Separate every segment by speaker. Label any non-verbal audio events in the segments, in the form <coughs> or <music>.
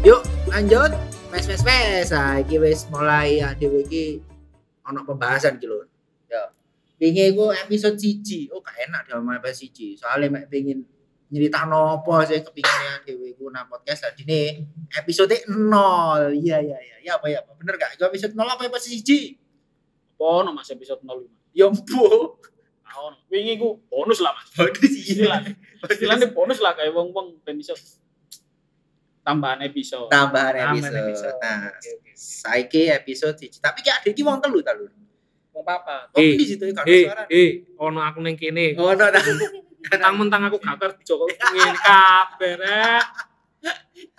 Speaker 1: Yuk lanjut. Wes wes wes. Nah, wis mulai ya dhewe iki ana pembahasan lho. Ya. Pingi iku episode siji. Oh, gak enak dia sama episode siji. Soalnya mek pengin nyeritakno apa sih kepinginnya dhewe iku nang podcast tadi episode 0. Iya iya iya. Ya apa ya? apa? Bener gak? Episode 0 apa episode siji?
Speaker 2: Apa ono episode 05?
Speaker 1: Ya mbo.
Speaker 2: Ono. Wingi ku bonus lah Mas.
Speaker 1: Bagus
Speaker 2: Istilahnya. Istilahnya bonus lah kayak wong-wong ben iso tambahan episode.
Speaker 1: Tambahan
Speaker 2: Tambahan
Speaker 1: episode. Nah,
Speaker 2: Oke, oke.
Speaker 1: saiki episode siji. Tapi kayak ada iki wong telu ta lho.
Speaker 2: Wong papa.
Speaker 1: Oh,
Speaker 3: Eh,
Speaker 1: di situ kan
Speaker 3: Eh,
Speaker 1: suara.
Speaker 3: eh, ono aku neng kene.
Speaker 1: Oh, no, no.
Speaker 3: Mentang-mentang aku gak kerja kok <laughs> ngene kabeh rek.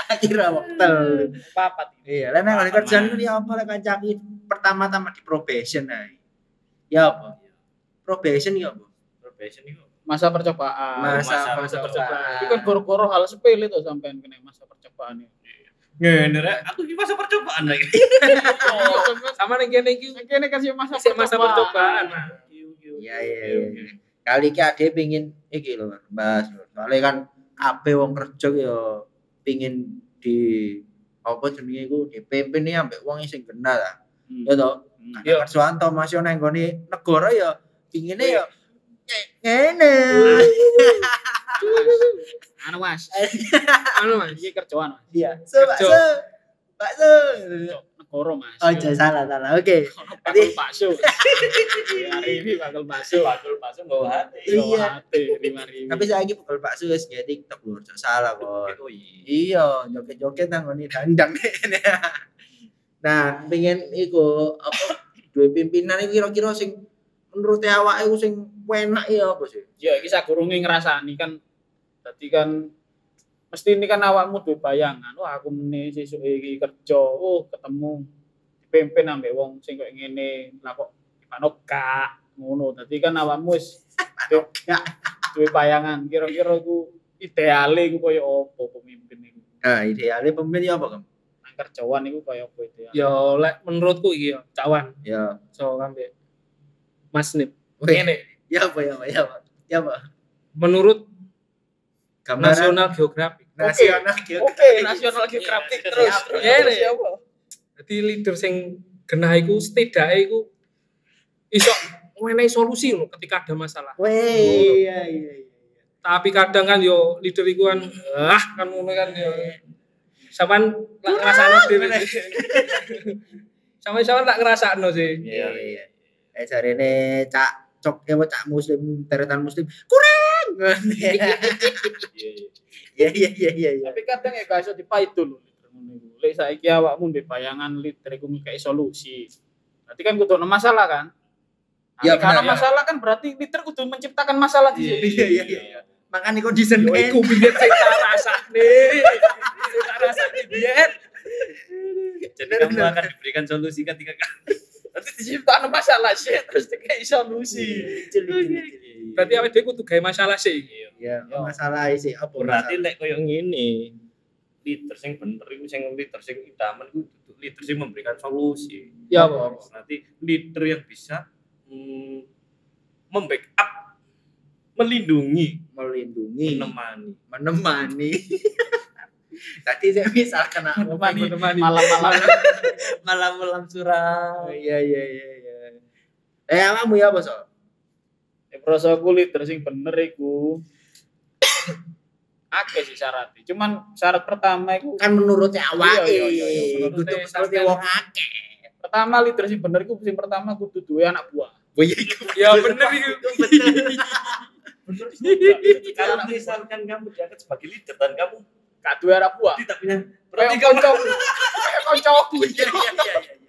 Speaker 1: Akhirnya waktu.
Speaker 2: Wong papa.
Speaker 1: Iya, lah nek kerjaan ku ya apa lek kancaki pertama-tama di probation ae. Ya apa? Probation ya apa?
Speaker 4: probation itu
Speaker 2: Masa percobaan.
Speaker 1: Masa,
Speaker 4: masa percobaan.
Speaker 2: Itu kan goro-goro hal sepele tuh sampean kena masa percobaan ini.
Speaker 4: ngene rek aku iki masa percobaan lagi <laughs>
Speaker 3: Sama neng kene iki
Speaker 2: Kene kasih masa
Speaker 3: Isih masa percobaan.
Speaker 1: Iya, iya, iya. Kali iki ade pengin iki lho, Mas. Soalnya kan kabeh wong kerja ya pengin di apa jenenge iku dipimpin ya ambek wong sing genah ta.
Speaker 2: Hmm.
Speaker 1: Ya toh.
Speaker 3: Iya.
Speaker 1: Kerjaan to Mas yo nang nggone negara ya pingine ya ngene. <laughs>
Speaker 2: Anu Mas. <laughs>
Speaker 3: anu Mas.
Speaker 2: Iki kerjaan Mas.
Speaker 1: Iya. So, bakso. Bakso.
Speaker 2: Negoro Mas.
Speaker 1: Oh, jangan salah salah. Oke.
Speaker 2: Bakul bakso. <laughs> Hari ini bakul bakso.
Speaker 4: bakul bakso bawa hati
Speaker 1: Iya. Tapi saya lagi pukul bakso nge TikTok lho, ojo salah kok.
Speaker 4: oh iya
Speaker 1: Iya, joget-joget nang ngene dandang Nah, pengen iku apa duwe pimpinan iki kira-kira sing menurut awake iku sing enak ya apa sih?
Speaker 2: Ya iki sagurunge ngrasani kan dadi kan mesti ini kan awakmu duwe bayangan, wah aku meneh sesuk iki kerja, oh ketemu dipimpin ambek wong sing koyo ngene, lah kok ibano gak ngono. Dadi kan awakmu wis <laughs> duwe- bayangan kira-kira iku ideale iku koyo apa pemimpin iku.
Speaker 1: Nah, idealnya pemimpin ya apa, Kam?
Speaker 2: Nang kerjaan iku koyo apa ideal.
Speaker 3: Yo lek menurutku iki yo cawan
Speaker 1: Ya.
Speaker 3: so ambek Mas Nip.
Speaker 1: Wih,
Speaker 3: Ngene,
Speaker 1: Ya apa ya apa ya apa? Ya apa?
Speaker 3: menurut
Speaker 1: Gambaran
Speaker 3: National Geographic.
Speaker 1: nasional
Speaker 2: Oke, nasional geografik terus.
Speaker 1: Siap.
Speaker 2: terus
Speaker 3: Ngene.
Speaker 2: siapa?
Speaker 3: Jadi leader sing genah iku setidaknya iku iso menehi solusi loh ketika ada masalah.
Speaker 1: Weh, iya iya iya.
Speaker 3: Tapi kadang kan yo leader iku kan ah kan ngono kan yo. Saman lak ngrasakno dhewe. Sama sama tak ngrasakno sih.
Speaker 1: Iya iya. Eh jarene cak cok ya cak muslim teretan muslim kurang.
Speaker 4: iya <laughs>
Speaker 1: Iya
Speaker 4: iya
Speaker 1: iya iya iya iya.
Speaker 2: Tapi kadang ya gak iso dipaitu lho. Lek saiki awakmu ndek bayangan leader iku ngekei solusi. Berarti kan kudu masalah kan? Nah,
Speaker 1: Ya,
Speaker 2: karena
Speaker 1: benar, ya.
Speaker 2: masalah kan berarti leader kudu menciptakan masalah di situ.
Speaker 1: Iya iya iya. Makanya kondisi
Speaker 3: Yo iku biyen sing tak rasakne. <laughs> Sing tak rasakne biyen.
Speaker 4: jadi kamu akan diberikan solusi ketika
Speaker 2: Berarti diciptakan masalah sih terus dikei solusi.
Speaker 3: Berarti awake dhewe kudu gawe masalah sih.
Speaker 1: Ya, masalah sih apa
Speaker 4: berarti lek koyo ngene leader sing bener iku sing leader sing idaman iku duduk leader sing memberikan solusi
Speaker 3: Ya
Speaker 1: Apa?
Speaker 3: apa?
Speaker 4: nanti leader yang bisa mm, membackup melindungi
Speaker 1: melindungi
Speaker 4: menemani
Speaker 1: menemani <laughs> tadi saya misal kena. <laughs>
Speaker 2: Menemani. Malam-malam
Speaker 1: malam malam suram iya iya iya iya eh kamu ya bos
Speaker 2: Ya proso aku leader sing bener iku. <coughs> Akeh sih syaratnya. Cuman syarat pertama iku
Speaker 1: kan menurutnya awake
Speaker 2: Iya, iya, iya, iya.
Speaker 3: Menurutnya
Speaker 1: menurutnya
Speaker 3: sampean-
Speaker 1: wong akeh
Speaker 2: pertama leader sing bener iku sing pertama kudu duwe anak buah.
Speaker 1: oh iya itu
Speaker 3: Ya bener iku.
Speaker 4: bener <laughs> kalau misalkan kamu diangkat sebagai leader dan kamu
Speaker 2: Anak buah.
Speaker 4: tidak punya
Speaker 2: Berarti kancaku. Kayak kancaku. <laughs>
Speaker 1: iya iya iya iya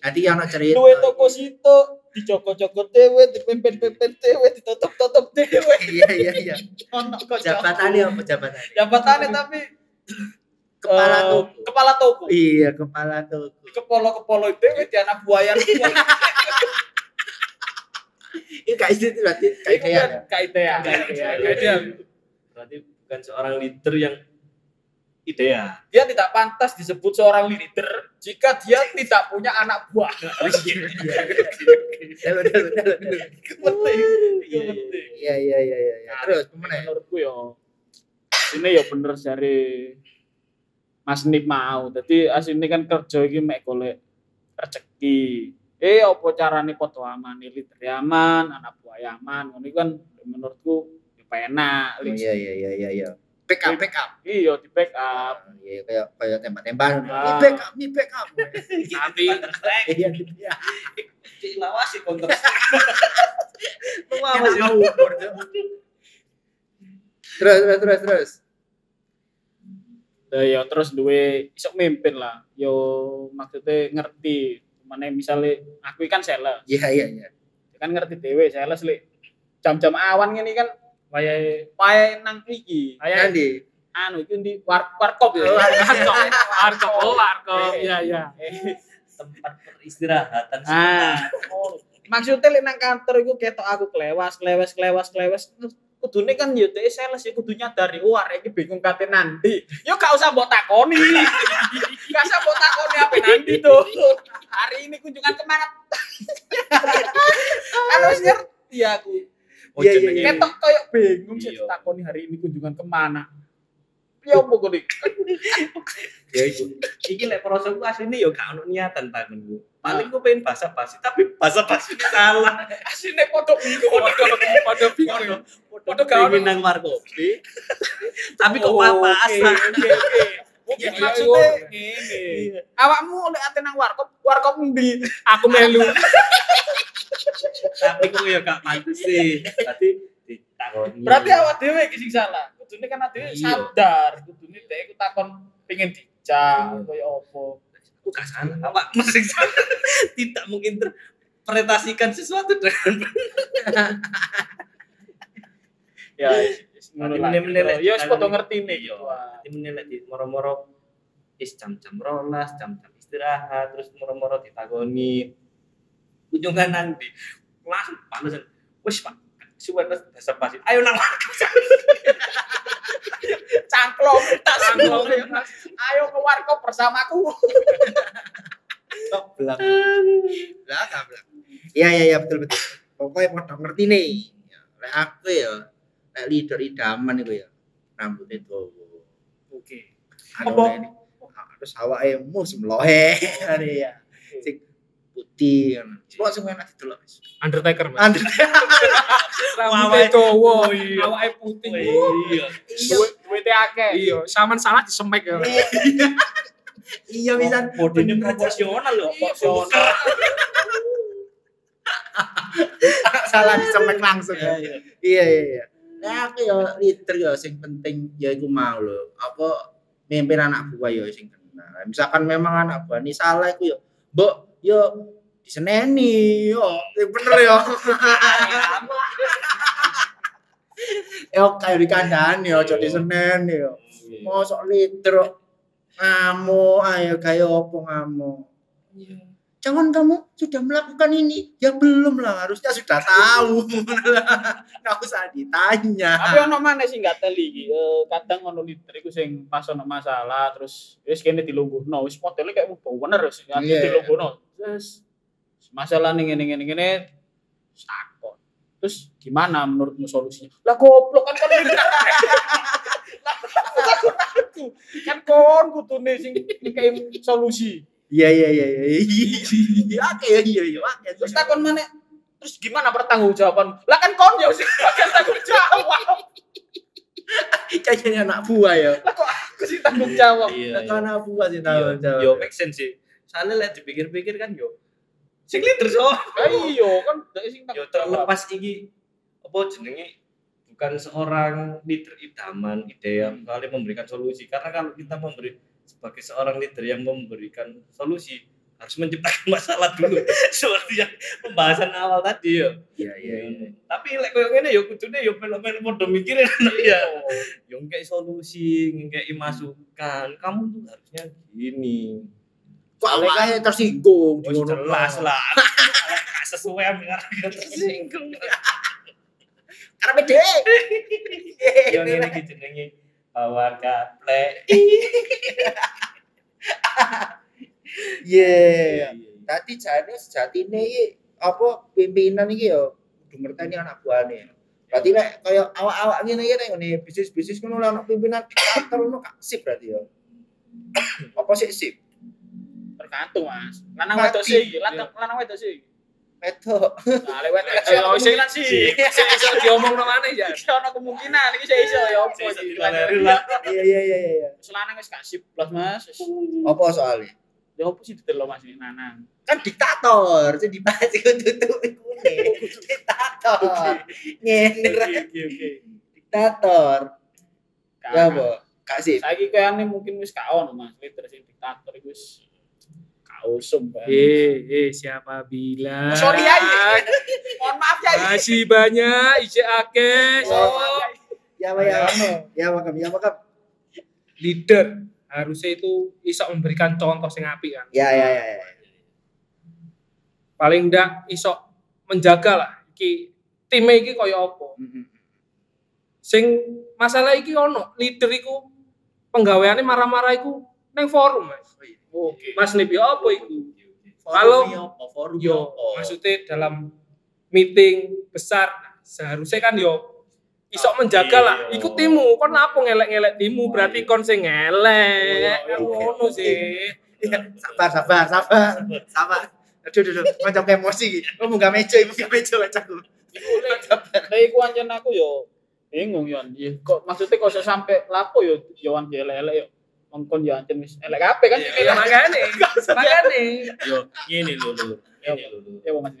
Speaker 1: Tadi yang cerita
Speaker 2: Duwe toko situ dicokot-cokot dewe, dipimpin-pimpin dewe, ditutup-tutup dewe. <laughs>
Speaker 1: iya iya iya <laughs>
Speaker 2: Ono kok
Speaker 1: jabatannya apa jabatannya
Speaker 2: jabatannya tapi
Speaker 1: kepala
Speaker 2: eh,
Speaker 1: toko
Speaker 2: kepala toko.
Speaker 1: iya kepala toko
Speaker 2: kepolo-kepolo dewe di anak buaya.
Speaker 1: ini kayak itu berarti kayak
Speaker 2: Itu
Speaker 1: kayak
Speaker 2: kan kaitea.
Speaker 3: Kaitea.
Speaker 4: berarti bukan seorang leader yang Idea.
Speaker 2: Dia tidak pantas disebut seorang leader jika dia tidak punya anak buah. <laughs> Iya,
Speaker 1: Iya iya iya iya. iya. Terus ke mana ya?
Speaker 2: menurutku ya ini ya bener dari Mas Nip mau. Jadi asine kan kerja iki mek golek rezeki. Eh apa carane padha aman, leader ya aman, anak buah ya aman. Ngono iku kan menurutku ya penak.
Speaker 1: Iya iya iya iya iya. Backup backup.
Speaker 2: Iya di backup.
Speaker 1: Iya kayak kayak tembak-tembakan.
Speaker 2: Ah.
Speaker 1: Ini backup, ini backup. <laughs>
Speaker 4: Tapi
Speaker 1: Iya gitu ya.
Speaker 4: lawasi konter.
Speaker 1: Enak ngawur. Terus terus terus terus.
Speaker 2: Lah ya terus duwe iso mimpin lah. Yo maksudnya ngerti. Mana misalnya aku kan sales,
Speaker 1: Iya iya iya.
Speaker 2: kan ngerti dhewe sales lek jam-jam awan ngene kan wayahe wayahe nang iki.
Speaker 1: Nanti.
Speaker 2: anu itu di war warkop ya.
Speaker 3: Warkop, warkop, oh warkop, iya iya.
Speaker 4: Tempat peristirahatan
Speaker 2: Ah, oh. maksudnya lek nang kantor iku ketok aku klewas, klewas, klewas, klewas. Kudune kan yo dhek sales ya kudu nyadari oh arek iki bingung kate nanti. Yo gak usah mbok takoni. <laughs> gak usah mbok takoni apa nanti tuh. Hari ini kunjungan ke mana? <laughs> kan wis ngerti aku.
Speaker 4: Oh,
Speaker 1: Iya, iya, iya.
Speaker 2: Ketok koyo bingung sih
Speaker 4: Iya.
Speaker 2: takoni hari ini kunjungan ke mana. Ya apa kok <laughs>
Speaker 4: ya iku iki lek prosoku asline yo gak ono niatan tanganku paling ku pengen basa basi tapi basa basi salah <laughs>
Speaker 2: asine padha bingung.
Speaker 3: Padha padha bingung. ya.
Speaker 2: Gak ono.
Speaker 4: pengen nang warkopi tapi kok
Speaker 2: Oh, oke, oke, oke. Mungkin
Speaker 3: Iya,
Speaker 2: maksudnya
Speaker 3: iya.
Speaker 2: ngene. Awakmu lek ate nang warkop, warkop endi?
Speaker 3: Aku melu.
Speaker 4: tapi kok yo gak pantes sih tadi ditakoni
Speaker 2: Berarti awak dhewe iki sing salah. Kudune kan dhewe
Speaker 4: Iya.
Speaker 2: sadar, kudune dhek iku takon pengen dijak
Speaker 4: Iya.
Speaker 2: kaya apa.
Speaker 4: aku gak salah awak mesti salah <laughs> tidak menginterpretasikan sesuatu dengan <laughs>
Speaker 2: Ya.
Speaker 4: Menilai-
Speaker 2: Ya wis padha ngerti nih.
Speaker 4: Iya. Nanti menilai di moro-moro is jam-jam rolas, jam-jam istirahat, terus moro-moro ditagoni. Kunjungan nanti. Langsung panasan. Wis Pak, suwen wis bahasa basi. Ayo nang. <laughs>
Speaker 2: Cangklong, tak
Speaker 3: Cangklong.
Speaker 2: Ayo, ayo ke warkop bersamaku.
Speaker 1: belakang belakang iya iya iya betul betul pokoknya mau ngerti nih Ya, lek aku ya lek leader idaman itu ya rambutnya tuh
Speaker 2: Oke.
Speaker 1: apa terus awake mus mlohe ngene ya sing putih ngono semua sing enak didelok Mas.
Speaker 3: Undertaker, Mas. <laughs>
Speaker 1: Andre
Speaker 3: Rambutnya dawa,
Speaker 4: iya.
Speaker 3: awake putih.
Speaker 4: Iya.
Speaker 2: Duwe duwite akeh.
Speaker 3: Iya, saman salah disemek ya.
Speaker 1: iya bisa
Speaker 4: Bodinya proporsional loh.
Speaker 2: Proporsional. <laughs>
Speaker 1: salah disemek langsung
Speaker 4: Iya,
Speaker 1: ya
Speaker 4: iya.
Speaker 1: iya iya iya nah aku ya leader ya sing penting ya iku mau lho. Apa mimpin anak buah ya sing kenal misalkan memang anak buah ini salah iku ya mbok yo diseneni yo. Ya bener yo. <laughs> Yo kayak di kandang yo jadi diseneni yo. Mosok leader kok ngamuk ayo kayak opo ngamuk jangan kamu sudah melakukan ini ya belum lah harusnya sudah tahu <laughs> nggak usah ditanya
Speaker 2: Tapi ono mana sih nggak teli. Eh, kadang ono leader iku sing pas ono masalah terus wis kene dilungguhno, wis modele kayak mau bener wis
Speaker 1: Iya.
Speaker 2: dilungguhno. Terus masalah ning ngene ngene ngene wis takon. Terus gimana menurutmu solusinya? Lah goblok kan kan. <laughs> Kan kon kutune sing kayak solusi.
Speaker 1: Iya iya iya iya iya <laughs> oke iya iya iya oke
Speaker 2: Terus takon mana? Terus gimana pertanggungjawaban? Lah kan kon ya sing <laughs> bagian tanggung jawab. <laughs>
Speaker 1: kayaknya anak buah ya
Speaker 2: Lah kok aku sih tanggung jawab?
Speaker 4: Iya.
Speaker 1: Kok anak buah sih
Speaker 4: Iya, yo
Speaker 1: jawab
Speaker 4: make sense sih. Soalnya lek dipikir-pikir kan yo sing leader so.
Speaker 2: Lah iya kan sing
Speaker 4: Yo
Speaker 2: tanggung
Speaker 4: terlepas iki apa jenenge bukan seorang leader idaman ideal kali memberikan solusi karena kalau kita memberi sebagai seorang leader yang memberikan solusi harus menciptakan <laughs> masalah dulu seperti yang pembahasan awal tadi ya.
Speaker 1: iya iya iya
Speaker 4: Tapi lek koyo ngene yo kudune yo melu-melu padha mikirin <laughs> ya. Yo ngekei solusi, ngekei masukan. Kamu tuh harusnya gini.
Speaker 1: kok awalnya tersinggung
Speaker 4: Wis jelas lah. <laughs> Sesuai dengan tersinggung.
Speaker 1: karena beda
Speaker 4: Yang ini iki jenenge bawa gaple
Speaker 1: Iya. <laughs> Tadi jane sejatine iki apa pimpinan iki ya kudu ngerteni anak buahane. Berarti nek kaya awak-awak ngene iki nek ngene bisnis-bisnis ngono lek ana pimpinan diktator ngono gak sip berarti ya. <coughs> Apa sih sip?
Speaker 2: tergantung mas lanang wedok sih lanang wedok sih
Speaker 1: Wedok.
Speaker 2: nah lewat
Speaker 3: Ya,
Speaker 2: ada
Speaker 3: sih-
Speaker 2: kemungkinan sih
Speaker 3: Sing iso diomong nang mana ya?
Speaker 2: Iki ana kemungkinan iki saya iso ya opo iki
Speaker 4: ditolerir lah.
Speaker 1: Iya iya iya iya.
Speaker 2: selanang wis gak sip plus mas.
Speaker 1: Apa soalnya?
Speaker 2: ya opo sih didelok mas ini nanang
Speaker 1: Kan diktator, jadi dibahas iku tutup iku <laughs> Diktator. Nyender.
Speaker 2: oke oke
Speaker 1: Diktator. Ya apa? Gak sip.
Speaker 2: saiki kayane mungkin wis gak ono mas leader sing diktator iku wis usum Pak.
Speaker 3: Eh, eh siapa bilang?
Speaker 2: Oh, sorry ya mohon maaf ya
Speaker 3: Masih banyak ije akeh.
Speaker 2: Oh,
Speaker 1: Ya apa ya? Ya makam, ya makam.
Speaker 3: Leader harusnya itu iso memberikan contoh sing apik kan.
Speaker 1: Ya ya ya. ya.
Speaker 3: Paling ndak iso menjaga lah iki time iki kaya apa.
Speaker 1: Mm-mm.
Speaker 3: Sing masalah iki ono, leader iku penggaweane marah-marah iku neng forum, Mas.
Speaker 2: Oke
Speaker 3: Mas ya apa?
Speaker 1: Forum
Speaker 3: Kalau- Yo, maksudnya dalam meeting besar seharusnya kan yo iso menjaga lah.
Speaker 4: Iya.
Speaker 3: Iku timu, kon apa ngelek-ngelek timu berarti kon sing ngelek.
Speaker 1: Oh, iya, iya.
Speaker 3: ngono sih.
Speaker 1: Iya, sabar sabar sabar sabar. Aduh aduh macam emosi iki. Oh munggah meja, munggah meja bacaku.
Speaker 2: Tapi <laughs> iku anjen aku yo bingung yo. Kok maksudnya kok sampe lapo yo yo an elek-elek yo. Mongkon yo anjen wis elek kabeh kan?
Speaker 4: Iya,
Speaker 2: iki
Speaker 3: Ya makane, makane.
Speaker 4: yo ini lho lho ini lho lho.
Speaker 2: Ya Mas.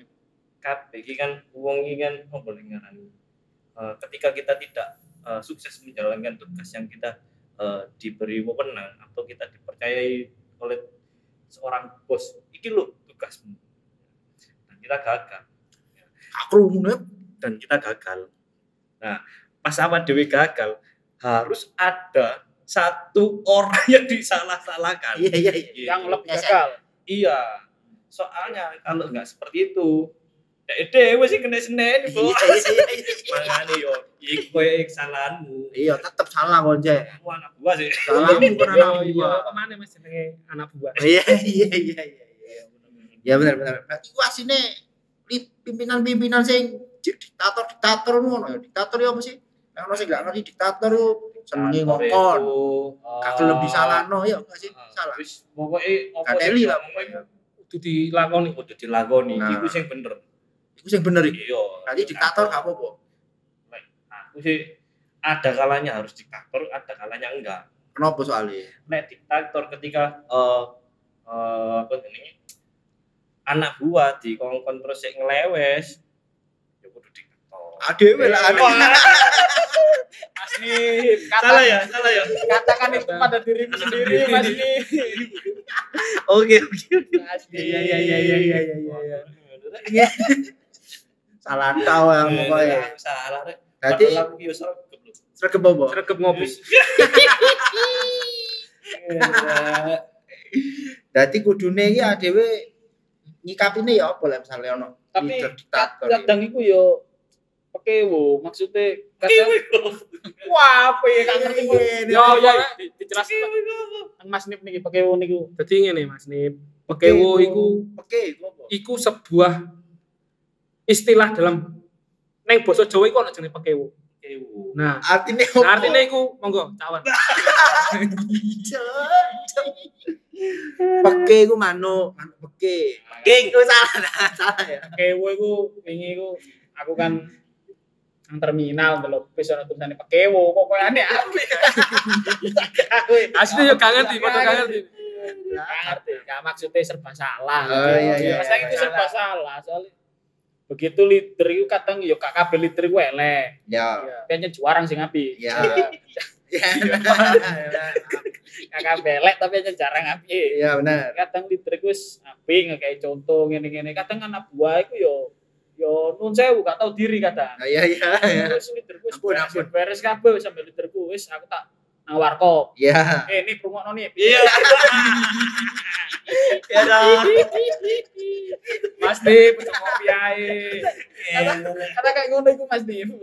Speaker 4: kabeh iki kan wong iki kan boleh ngarani Eh, ketika kita tidak eh, sukses menjalankan tugas yang kita eh, diberi wewenang atau kita dipercayai oleh seorang bos iki lho tugasmu. Dan kita gagal.
Speaker 1: Aku rumune
Speaker 4: dan kita gagal. Nah pas awak dewi gagal harus ada satu orang yang disalah-salahkan
Speaker 1: Iya iya iya.
Speaker 4: Gitu.
Speaker 2: Yang lebih gagal.
Speaker 4: Iya. Soalnya kalau nggak seperti itu, ya dewe sih kena senen,
Speaker 1: Iya
Speaker 4: Bos.
Speaker 1: iya iya.
Speaker 4: Makanya yo, iku koyo kesalahanmu.
Speaker 1: Iya, tetep salah konje.
Speaker 4: Kamu anak buah sih.
Speaker 1: Salah bukan
Speaker 3: Yo
Speaker 1: anak buah.
Speaker 3: ke mana Mas jenenge anak buah.
Speaker 1: Iya iya iya iya. iya. Ya benar benar. Berarti ku asine pimpinan-pimpinan sing dik- diktator-diktator ngono ya. Diktator ya apa sih? Nek ono sing gak ngerti diktator yo senenge ngokon. Gak gelem disalahno ya enggak sih? Salah.
Speaker 4: Wis pokoke apa
Speaker 1: Kateli lah
Speaker 4: pokoknya
Speaker 3: Kudu dilakoni.
Speaker 4: kudu dilakoni.
Speaker 1: Nah.
Speaker 4: Iku sing bener.
Speaker 1: Iku sing bener iki.
Speaker 4: Iya.
Speaker 1: Berarti diktator gak apa-apa.
Speaker 4: Aku sih ada kalanya harus diktator, ada kalanya enggak.
Speaker 1: Kenapa soalnya?
Speaker 4: nek diktator ketika eh eh, apa ini anak buah di kongkon terus sik ngelewes
Speaker 1: Adewe lah
Speaker 2: Wah.
Speaker 1: anak.
Speaker 2: Asli.
Speaker 4: salah ya salah ya
Speaker 2: Katakan itu pada dirimu sendiri Mas Ni.
Speaker 1: Oke oke.
Speaker 2: Asli.
Speaker 1: Iya iya iya iya iya iya iya. Salah tau ya pokoknya.
Speaker 4: salah
Speaker 1: Berarti
Speaker 4: sregep
Speaker 1: apa?
Speaker 3: Sregep ngopi.
Speaker 1: Dadi kudune iki adewe nyikapine ya apa lah misalnya ono
Speaker 2: Tapi kadang iku yo pekewo maksudnya kadang wah apa ya gak ngerti Yo yo dijelaskan Kang Mas Nip niki pekewo niku.
Speaker 3: Dadi ngene Mas Nip. Pekewo iku
Speaker 1: Oke, iku apa?
Speaker 3: iku sebuah istilah dalam neng basa Jawa iku ana jenenge pekewo. Nah,
Speaker 1: Artine apa?
Speaker 3: artinya iku monggo cawan.
Speaker 1: Peke iku manuk, manuk peke.
Speaker 4: King.
Speaker 1: Oh salah, nah, salah ya.
Speaker 2: Pekewo iku wingi iku aku kan nang terminal delok wis ana tulisane pekewo kok koyo aneh apik. <laughs>
Speaker 3: Asli yo gak ngerti, padha gak ngerti.
Speaker 2: Gak ngerti, gak maksudnya serba salah.
Speaker 1: Oh, iya, iya,
Speaker 2: Masa
Speaker 1: iya.
Speaker 2: itu serba salah, soalnya begitu leader itu kadang yo gak kabeh leader ku elek.
Speaker 1: Ya.
Speaker 2: Kayaknya juarang sing apik.
Speaker 1: Ya. <laughs> Ya.
Speaker 2: Gak kabeh elek tapi aja jarang apik.
Speaker 1: Iya benar.
Speaker 2: Kadang leader ku wis apik kayak contoh ngene-ngene. Kadang anak buah iku yo yo nun sewu gak tau diri kadang.
Speaker 1: Nah, Iya iya iya.
Speaker 2: Terus leader ku wis beres- kabeh wis sampe leader ku wis aku tak nang warkop.
Speaker 1: Iya.
Speaker 2: Eh, ini promokno nih.
Speaker 4: Iya. <laughs> Ya dah.
Speaker 3: Mas pecah ngopi ae.
Speaker 2: Kata kayak ngono iku Mas Dim.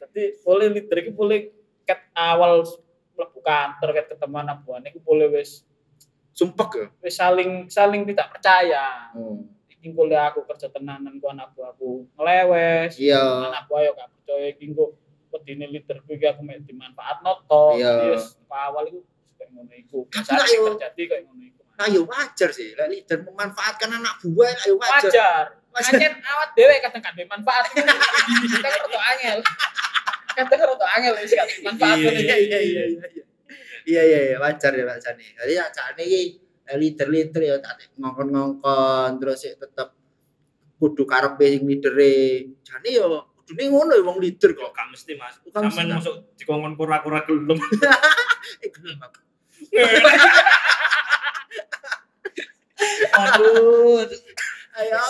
Speaker 2: Jadi boleh leader iku boleh ket awal mlebu kantor ket ketemu anak buahnya iku boleh wis
Speaker 1: Sumpek ya.
Speaker 2: wis saling saling tidak percaya.
Speaker 1: Oh.
Speaker 2: Iki kuliah aku kerja tenanan ku anak buahku ngelewes.
Speaker 1: Iya.
Speaker 2: Anak buah yo gak percaya iki engko wedine leader ku iki aku mek dimanfaatno to.
Speaker 1: Iya.
Speaker 2: Yes, awal iku kayak ngono iku.
Speaker 1: Ayo.
Speaker 2: terjadi ngono iku.
Speaker 1: Nah, ya wajar sih. Lek leader memanfaatkan anak buah, ayo wajar.
Speaker 2: Wajar.
Speaker 1: Wajar.
Speaker 2: Awat dhewe kadang gak ada manfaat. <laughs> Kadang rada angel. Kadang rada angel wis gak manfaat.
Speaker 1: Iya, iya, iya, iya, iya. Iya, iya, iya, wajar ya Pak Sani. Jadi Sani leader-leader ya tak ngongkon-ngongkon terus sik tetep kudu karepe sing leadere. Jane yo kudune ngono ya wong leader
Speaker 4: Kok gak mesti Mas. Sampeyan
Speaker 1: Mas?
Speaker 4: masuk dikongkon kura-kura gelem. <laughs>
Speaker 1: Eh, gelem aku. <laughs>
Speaker 4: Aduh.
Speaker 1: Buah.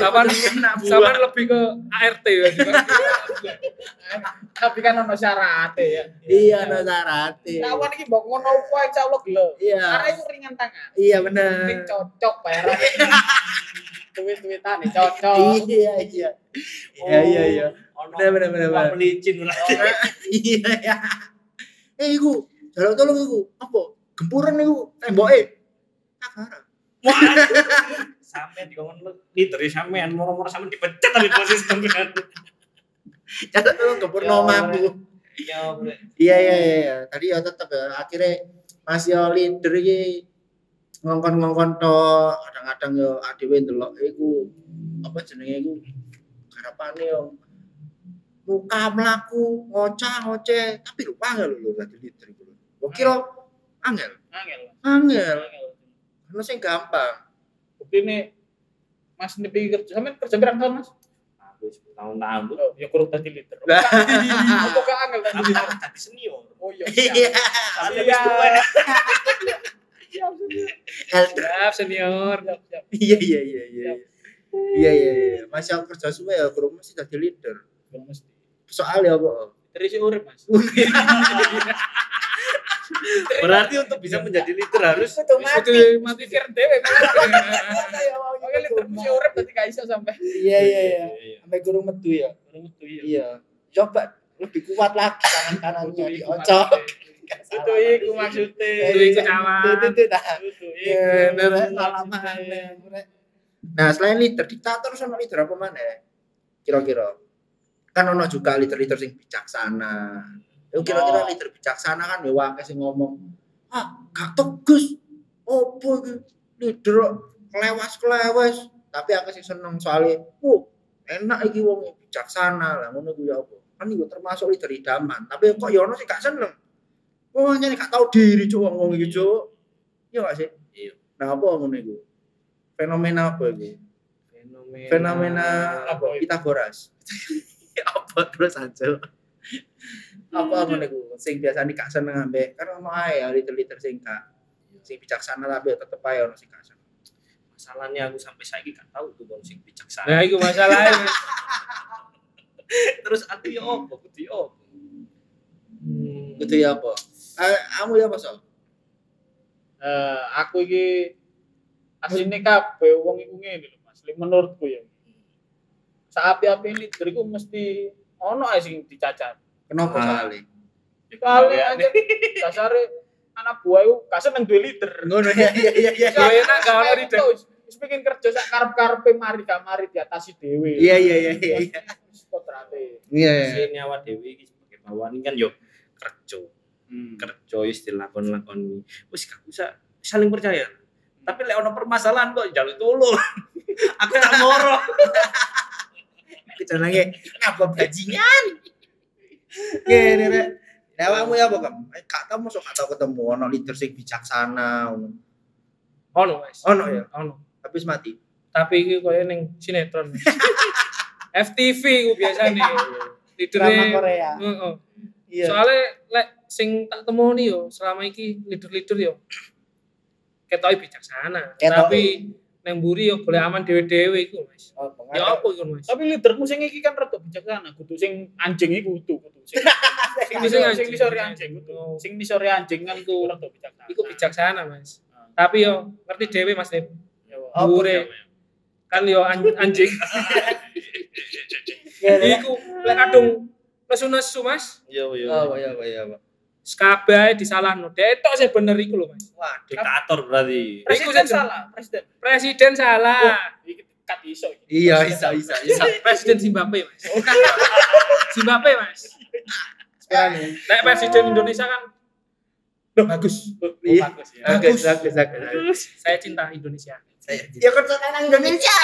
Speaker 3: saman lebih ke ART ya. <laughs>
Speaker 2: Tapi kan ono syarat ya.
Speaker 1: Iya, no syaratnya.
Speaker 2: Kawan iki mbok ngono apa insyaallah gelo.
Speaker 1: Iya.
Speaker 2: Karena itu ringan tangan.
Speaker 1: Iya
Speaker 2: Ini
Speaker 1: bener.
Speaker 2: cocok bayaran. <laughs> Duit-duitan nih cocok.
Speaker 1: Iya, iya. Iya, iya, iya.
Speaker 4: Ono
Speaker 1: Bener, bener, bener,
Speaker 4: uang
Speaker 1: bener.
Speaker 4: licin berarti. <laughs>
Speaker 1: Iya, iya. Eh, iku, jalan tolong iku. Apa? Gempuran iku temboke. Takara.
Speaker 4: Sampeyan dikongkon leader sampean moro-moro sampean dipecat tapi posisi sampean.
Speaker 1: Jalan tolong gempur
Speaker 2: Ya,
Speaker 1: nomaku.
Speaker 4: Iya, Bre.
Speaker 1: Iya iya iya iya. Tadi ya tetep ya akhirnya masih yo leader iki ngongkon-ngongkon to kadang-kadang yo adewe ndelok iku apa jenenge iku garapane yo muka mlaku ngocah ngoceh tapi lupa angel lho dadi leader iku. Kok kira angel?
Speaker 2: Angel.
Speaker 1: Angel.
Speaker 2: Angel.
Speaker 1: Karena sing gampang.
Speaker 2: Bukti ini Mas ini pikir kerja, sampe kerja berapa tahun Mas?
Speaker 4: Aku tahun-tahun.
Speaker 2: Oh, ya kurang tadi liter. <laughs> Apa gak angel tadi liter?
Speaker 4: aku jadi senior.
Speaker 2: Oh iya.
Speaker 1: Iya.
Speaker 4: Tapi
Speaker 2: Iya. Siap, siap,
Speaker 1: Elder.
Speaker 3: Siap senior.
Speaker 2: siap.
Speaker 1: Iya iya iya iya. Iya iya iya. Masih aku kerja suwe ya kurang mesti dadi leader.
Speaker 2: Belum mesti.
Speaker 1: Soalnya apa?
Speaker 2: Terisi urip Mas. <laughs>
Speaker 4: Berarti untuk bisa menjadi leader harus <laughs>
Speaker 1: Itu
Speaker 3: Itu mati
Speaker 2: Pikir dewe. <laughs> Oke liter mesti urip tadi gak iso sampai.
Speaker 1: Iya iya iya. Sampai gurung metu ya.
Speaker 2: Kurang metu iya.
Speaker 1: Iya. Coba lebih kuat lagi tangan kanannya diocok.
Speaker 2: Itu iku maksudnya.
Speaker 3: Itu iku cawan.
Speaker 1: Itu itu dah. Ya. Nah, selain leader diktator sama leader apa mana? Kira-kira. Kan ono juga leader-leader sing bijaksana. Kira-kira
Speaker 2: Oh.
Speaker 1: leader bijaksana kan wae sing ngomong, "Ah, gak tegas. Opo iki leader kelewas-kelewas." Tapi aku sih seneng soalnya, "Oh, enak iki wong bijaksana lah ngono kuwi ya apa?" Kan iku termasuk leader idaman, tapi kok ya ono sing gak seneng. Wong nyane gak tau diri cuk wong iki cuk. Iya gak sih?
Speaker 4: Iya.
Speaker 1: Nah, apa ngono iku? Fenomena apa iku?
Speaker 4: fenomena
Speaker 1: Fenomena
Speaker 2: Apa?
Speaker 1: Pitagoras. <laughs> apa terus aja? Apa ngono iku? Sing biasane gak seneng ambek kan ono ae ya leader-leader sing gak sing bijaksana tapi tetep ae ono sing gak seneng.
Speaker 4: masalahnya aku sampai saiki gak tahu tuh bang sing bijaksana
Speaker 3: Nah, itu masalahnya. Mas. <laughs>
Speaker 4: terus aku ya opo kudu ya opo
Speaker 3: Hmm.
Speaker 1: Gitu ya apa? Eh, kamu ya apa so?
Speaker 2: Eh, aku iki asline kabeh wong iku ngene lho Mas. Li- Menurutku ya. Saapi-api leader iku mesti ono ae sing dicacat.
Speaker 1: Kenapa
Speaker 4: Ah.
Speaker 2: Kali
Speaker 4: Ya,
Speaker 2: aja dasare anak buah iku gak seneng duwe leader.
Speaker 1: Ngono ya iya iya iya.
Speaker 3: Gak enak gak ono leader.
Speaker 2: Wis pengen kerja sak karep-karepe mari gak mari diatasi dhewe.
Speaker 1: Iya iya iya iya. iya.
Speaker 2: Wis kodrate.
Speaker 1: Iya. iya.
Speaker 4: Asline awak dhewe iki sebagai bawahan kan yo kerja
Speaker 2: Hmm.
Speaker 4: kerja istilah kon lakon wis gak usah saling percaya tapi lek ono permasalahan kok jaluk tulung <laughs> aku tak moro
Speaker 1: Kita nanya ngapa bajingan? Gini rek. Kamu ya kamu? Eh, Kak tahu masuk kak tahu ketemu ono leader sing bijaksana. ono.
Speaker 3: Ono.
Speaker 1: Ono ya,
Speaker 3: Ono.
Speaker 1: habis mati.
Speaker 3: Tapi iki koyo ning sinetron. <laughs> FTV ku biasane.
Speaker 1: Drama
Speaker 3: Leadere.
Speaker 1: Korea.
Speaker 3: Heeh.
Speaker 1: Iya.
Speaker 3: Soalnya lek sing tak temoni yo selama iki leader-leader yo ketoke bijaksana.
Speaker 1: Ketoke.
Speaker 3: Tapi nang mburi yo boleh aman dhewe-dhewe iku, Mas.
Speaker 1: Oh.
Speaker 3: Ya apa iku, Mas?
Speaker 2: Tapi leadermu sing iki kan rada bijaksana, kudu sing anjing iku kudu kudu. <laughs> Sing sing
Speaker 3: Sing
Speaker 2: nisore
Speaker 3: anjing.
Speaker 2: sing nisore anjing kudu.
Speaker 3: Oh.
Speaker 2: Sing nisore anjing kan iku rada bijaksana.
Speaker 3: Iku bijaksana, Mas. Tapi yo ngerti dhewe Mas Lim.
Speaker 2: Ya,
Speaker 3: Mbure kan yo an- <laughs> anjing. <laughs>
Speaker 1: Iya, iya.
Speaker 3: Iku lek kadung nesu-nesu, Mas.
Speaker 4: yo yo
Speaker 1: Oh, iya, iya, iya.
Speaker 3: Kabeh disalahno. Dek tok sih bener iku lho, Mas.
Speaker 1: Waduh.
Speaker 4: Diktator berarti.
Speaker 3: Iku
Speaker 2: Presiden
Speaker 3: sing-
Speaker 2: salah, presiden.
Speaker 3: Presiden salah.
Speaker 2: Iki kat iso iki.
Speaker 1: Iya,
Speaker 2: salah.
Speaker 1: bisa, bisa.
Speaker 3: Presiden Zimbabwe, Mas. <laughs> Zimbabwe, Mas.
Speaker 1: Sekarang
Speaker 3: Nek presiden Indonesia kan Loh, bagus.
Speaker 2: Oh,
Speaker 1: Iya.
Speaker 2: bagus ya.
Speaker 1: Bagus, bagus, bagus. bagus.
Speaker 3: Saya cinta Indonesia.
Speaker 1: Ya kan Indonesia.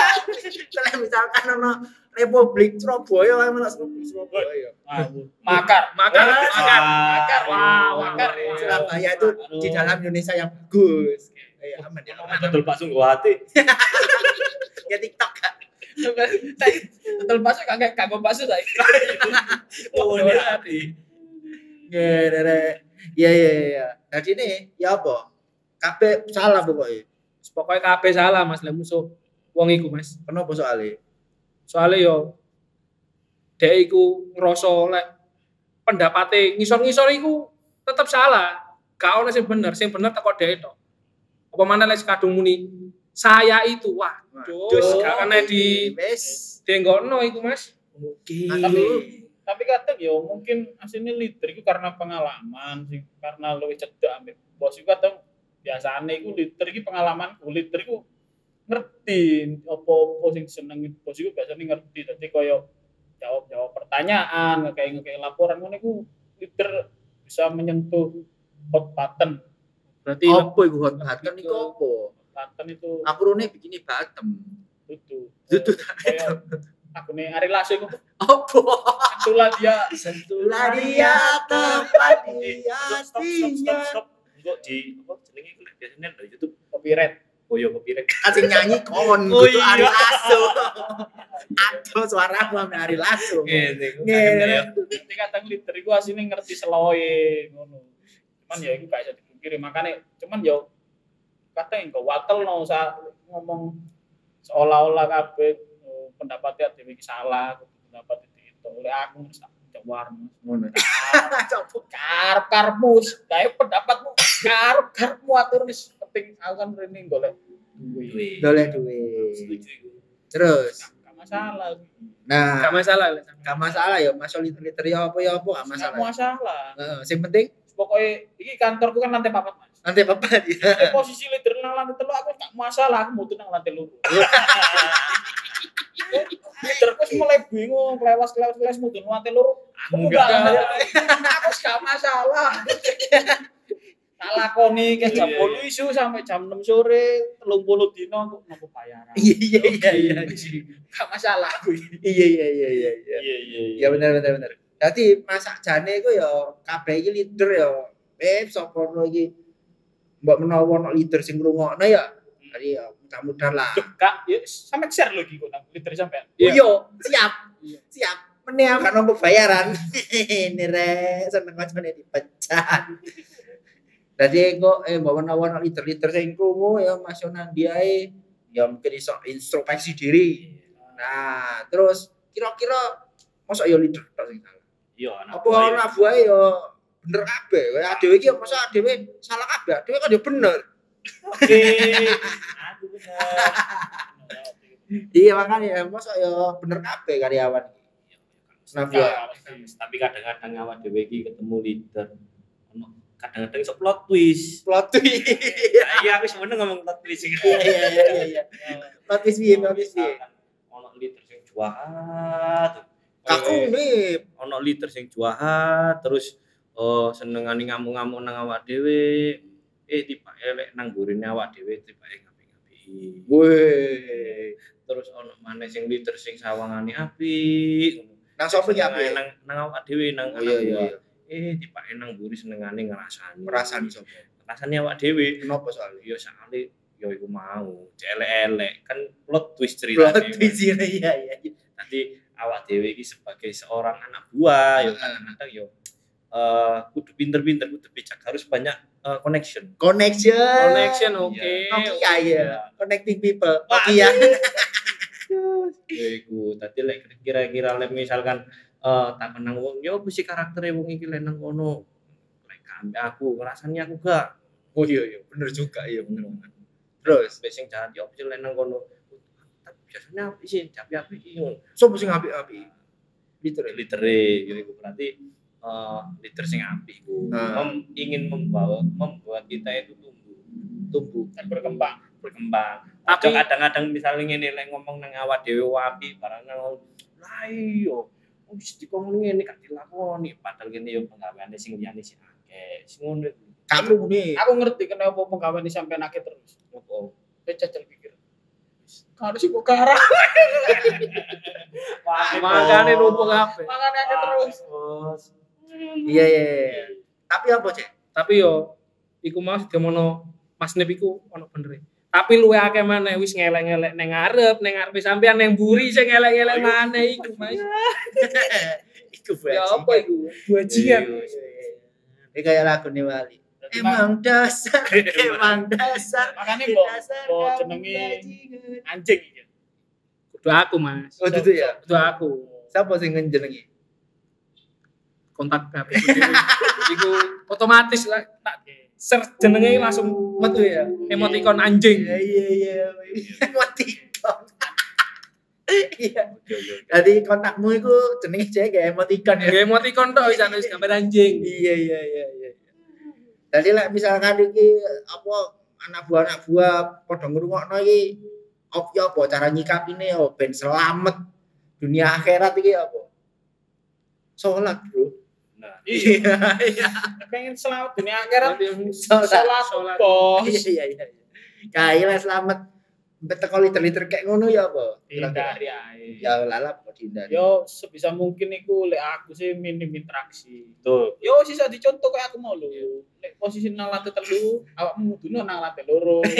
Speaker 1: Kalau <laughs> misalkan ono Republik Surabaya, emang Republik Surabaya.
Speaker 2: Makar,
Speaker 3: Makar, makar,
Speaker 2: makar. Wah, makar.
Speaker 3: iya.
Speaker 1: Surabaya itu di dalam Indonesia yang bagus. Ya, aman ya.
Speaker 4: Betul Pak Sungguh hati. <laughs>
Speaker 1: Ya TikTok Kak. <laughs>
Speaker 2: Betul bakso kagak kagak bakso saya. <laughs>
Speaker 4: Oh, ini hati.
Speaker 1: Ya, ya, ya, ya. Jadi ini ya apa? Kabeh salah pokoknya.
Speaker 3: Pokoknya kabeh salah, Mas, lek musuh wong iku, Mas.
Speaker 1: Kenapa soalnya?
Speaker 3: Soalnya yo dek iku ngerasa lek pendapatnya ngisor-ngisor iku tetep salah. Gak ono sing bener, sing bener teko dek tok. Apa mana lek kadung muni saya itu wah, dus gak kena di
Speaker 1: wes.
Speaker 3: denggono iku, Mas.
Speaker 1: Oke.
Speaker 2: Tapi tapi kadang ya mungkin aslinya leader itu karena pengalaman sih karena lebih cedak ambek bos itu kadang biasanya itu leader itu pengalaman leader itu ngerti. Apa apa sing seneng bos itu biasanya ngerti. Jadi koyo jawab jawab pertanyaan kayak kayak laporan ngono iku leader bisa menyentuh hot button.
Speaker 3: Berarti
Speaker 1: apa iku hot button iku apa?
Speaker 2: button itu
Speaker 1: Aku rene bikini bottom.
Speaker 2: itu
Speaker 1: Itu
Speaker 2: kayak aku nih Ari Lasso itu
Speaker 1: Apa?
Speaker 2: itulah dia.
Speaker 1: Sentuhlah dia tempat
Speaker 4: Eh,
Speaker 1: dia
Speaker 4: stop, stop, stop, stop, stop. Kok di apa jenenge iku biasanya dari YouTube?
Speaker 2: Copyright
Speaker 4: oh yo copyright. <laughs>
Speaker 1: Kasih nyanyi kon,
Speaker 4: Oh,
Speaker 1: kudu
Speaker 4: iya.
Speaker 1: Ari Lasso. Aduh suara aku ame Ari Lasso.
Speaker 4: Ngene.
Speaker 2: Nanti kadang leader itu aslinya ngerti seloe ngono. Cuman ya itu gak bisa dipungkiri makanya cuman ya kadang kok watel no ngomong seolah-olah kabeh eh, pendapatnya dhewe iki salah, pendapat itu itu oleh aku sak jawar Mas.
Speaker 1: Ngono.
Speaker 2: karep karepmu kayak pendapatmu karep karepmu atur wis penting aku kan rene golek duit.
Speaker 1: Doleh duit. Terus,
Speaker 2: Gak masalah.
Speaker 1: nah,
Speaker 3: gak masalah
Speaker 1: gak masalah ya, masuk liter ya apa ya apa gak
Speaker 2: Gak
Speaker 1: masalah.
Speaker 2: masalah.
Speaker 1: Heeh, sing penting
Speaker 2: Pokoknya ini kantorku kan lantai papat Mas.
Speaker 1: nanti apa dia.
Speaker 2: Tapi posisi leader nang lantai telu aku gak masalah aku mutu nang lantai luru. <laughs> Wis mulai bingung, kelewas kelewas kelewas mutu nang lantai luru. Aku
Speaker 4: Enggak.
Speaker 2: Aku gak masalah. <laughs> Tak lakoni ke jam
Speaker 4: Iya,
Speaker 2: 8 isu sampai jam 6 sore, 30 dino aku nopo bayaran.
Speaker 1: Iya iya iya iya.
Speaker 2: Gak masalah aku.
Speaker 1: Iya iya iya iya. iya.
Speaker 4: Iya iya
Speaker 1: Ya benar benar benar. Jadi masak jane iku ya kabeh iki leader ya. Eh sapa ono iki mbok menawa ono leader sing ngrungokno ya. Jadi ya mudah-mudahan lah.
Speaker 2: Kak, ya sampai share lagi kok leader sampai.
Speaker 1: Oh
Speaker 3: Iya.
Speaker 1: iya, siap.
Speaker 2: Iya.
Speaker 1: Siap. Meneh kan ono bayaran. <laughs> Ini re seneng kancane dipecat. Jadi kok eh ono leader-leader sing krungu ya Mas Yonan diae ya mungkin iso introspeksi diri. Nah, terus kira-kira masa ya leader tok sing salah.
Speaker 4: Iya anak
Speaker 1: apa buahe ya bener kabeh kaya dhewe iki masa dhewe salah kabeh dhewe kan ya bener
Speaker 4: Oke. <laughs> Aku benar.
Speaker 1: iya makanya masa ya bener kabeh karyawan Nah,
Speaker 2: Enggak,
Speaker 4: Tapi kadang-kadang awak dhewe iki ketemu leader. Kadang-kadang iso plot twist.
Speaker 1: plot twist.
Speaker 4: Iya aku sebenarnya ngomong plot twist. Iki.
Speaker 1: iya iya iya iya. Plot twist piye plot twist piye?
Speaker 4: Ono leader sing jahat.
Speaker 1: aku nih
Speaker 4: ono leader sing jahat terus oh senengane ngamuk-ngamuk nang awak dhewe. Eh tiba elek nang burine awak dhewe tiba ngapi-ngapi.
Speaker 1: Weh.
Speaker 4: Terus ono maneh sing leader sing sawangane apik.
Speaker 1: Nang sapa
Speaker 4: Senengane nang nang awak dhewe nang
Speaker 1: Oh, iya, iya.
Speaker 4: Eh tiba nang buri senengane ngrasani.
Speaker 1: Perasaan sapa?
Speaker 4: Rasane awak dhewe.
Speaker 1: Kenapa soalnya?
Speaker 4: Yo sakale yo iku mau elek-elek kan plot twist
Speaker 1: plot
Speaker 4: ceritane
Speaker 1: twist iya iya iya.
Speaker 4: Nanti awak dewe iki sebagai seorang anak buah yo
Speaker 1: Ah.
Speaker 4: kadang-kadang yo eh kudu pinter-pinter kudu bijak. Harus banyak eh, connection.
Speaker 1: Connection.
Speaker 3: Connection oke.
Speaker 1: Nokia ya connecting people. Nokia
Speaker 4: ya <laughs> iku tadi lek kira-kira lek misalkan tak kenang wong yo mesti karaktere wong iki lek nang kono lek kambe aku ngrasani aku gak?
Speaker 1: Oh iya iya bener juga iya bener banget terus?
Speaker 4: Wis sing jahat yo mesti lek nang kono tapi biasanya apa sih tapi apa iki ngono
Speaker 1: sing apik-apik? Leader ya?
Speaker 4: litere yo iku berarti eh, leader sing apik iku
Speaker 1: Ah.
Speaker 4: mem- ingin membawa membuat kita itu tumbuh.
Speaker 1: Tumbuh
Speaker 2: dan berkembang
Speaker 4: berkembang.
Speaker 3: Tapi
Speaker 4: kadang-kadang misalnya lek ngomong nang awak dhewe wapi barang nang lah iya wis dikongkon ngene gak dilakoni. Padahal kene yo penggaweane sing liyane sing akeh. Sing ngono.
Speaker 1: Kamu nih
Speaker 2: aku ngerti kenapa penggawean ini sampai nakit terus.
Speaker 4: Opo?
Speaker 2: saya jajal pikir. Harus ibu kara
Speaker 3: makane numpuk kabeh.
Speaker 2: makanya terus.
Speaker 4: Bos.
Speaker 1: iya iya iya. tapi apa cek?
Speaker 3: Tapi yo iku mau demono Mas Nip iku ono bener. Tapi luwe akeh maneh wis ngelek-ngelek neng ngarep, neng ngarep sampean neng buri sing ngelek-ngelek maneh iku Mas. <laughs>
Speaker 1: itu
Speaker 3: Ya
Speaker 1: bajingan.
Speaker 3: apa iku?
Speaker 2: bajingan
Speaker 1: Iya, iya, iya. ini kayak lagu nih wali emang dasar <laughs> emang dasar
Speaker 2: makanya kok
Speaker 1: kamu
Speaker 2: jenenge anjing iki
Speaker 3: Kudu aku Mas.
Speaker 1: oh itu ya
Speaker 3: Kudu aku.
Speaker 1: siapa sih ngenjenengi
Speaker 3: Kontak HP. Iku otomatis lah tak search jenenge langsung metu ya. Emoticon anjing.
Speaker 1: iya iya iya. <laughs> Emoticon. Iya. Jadi kontakmu itu jenenge cek kayak emoticon ya.
Speaker 3: Ya emoticon tok wis ana wis gambar anjing.
Speaker 1: iya iya iya iya. Jadi lah misalkan iki apa anak buah anak buah padha ngrungokno iki op ya apa cara nyikapine? Yo ben selamat. Dunia akhirat iki apa? Sholat bro
Speaker 4: Nah,
Speaker 2: iya
Speaker 1: iya.
Speaker 2: pengen selamat dunia akhirat.
Speaker 1: Sholat.
Speaker 2: bos.
Speaker 1: Iya iya iya. Kayak lah selamat. Beteko liter-liter kayak ngono ya apa?
Speaker 2: Hindari ae
Speaker 1: ya lalap kok dihindari?
Speaker 2: Yo sebisa mungkin iku lek aku sih minim interaksi.
Speaker 4: Betul.
Speaker 2: yo sisa dicontoh kayak aku mau lho. Lek posisi nang lantai telu awakmu mudune nang lantai loro. <laughs>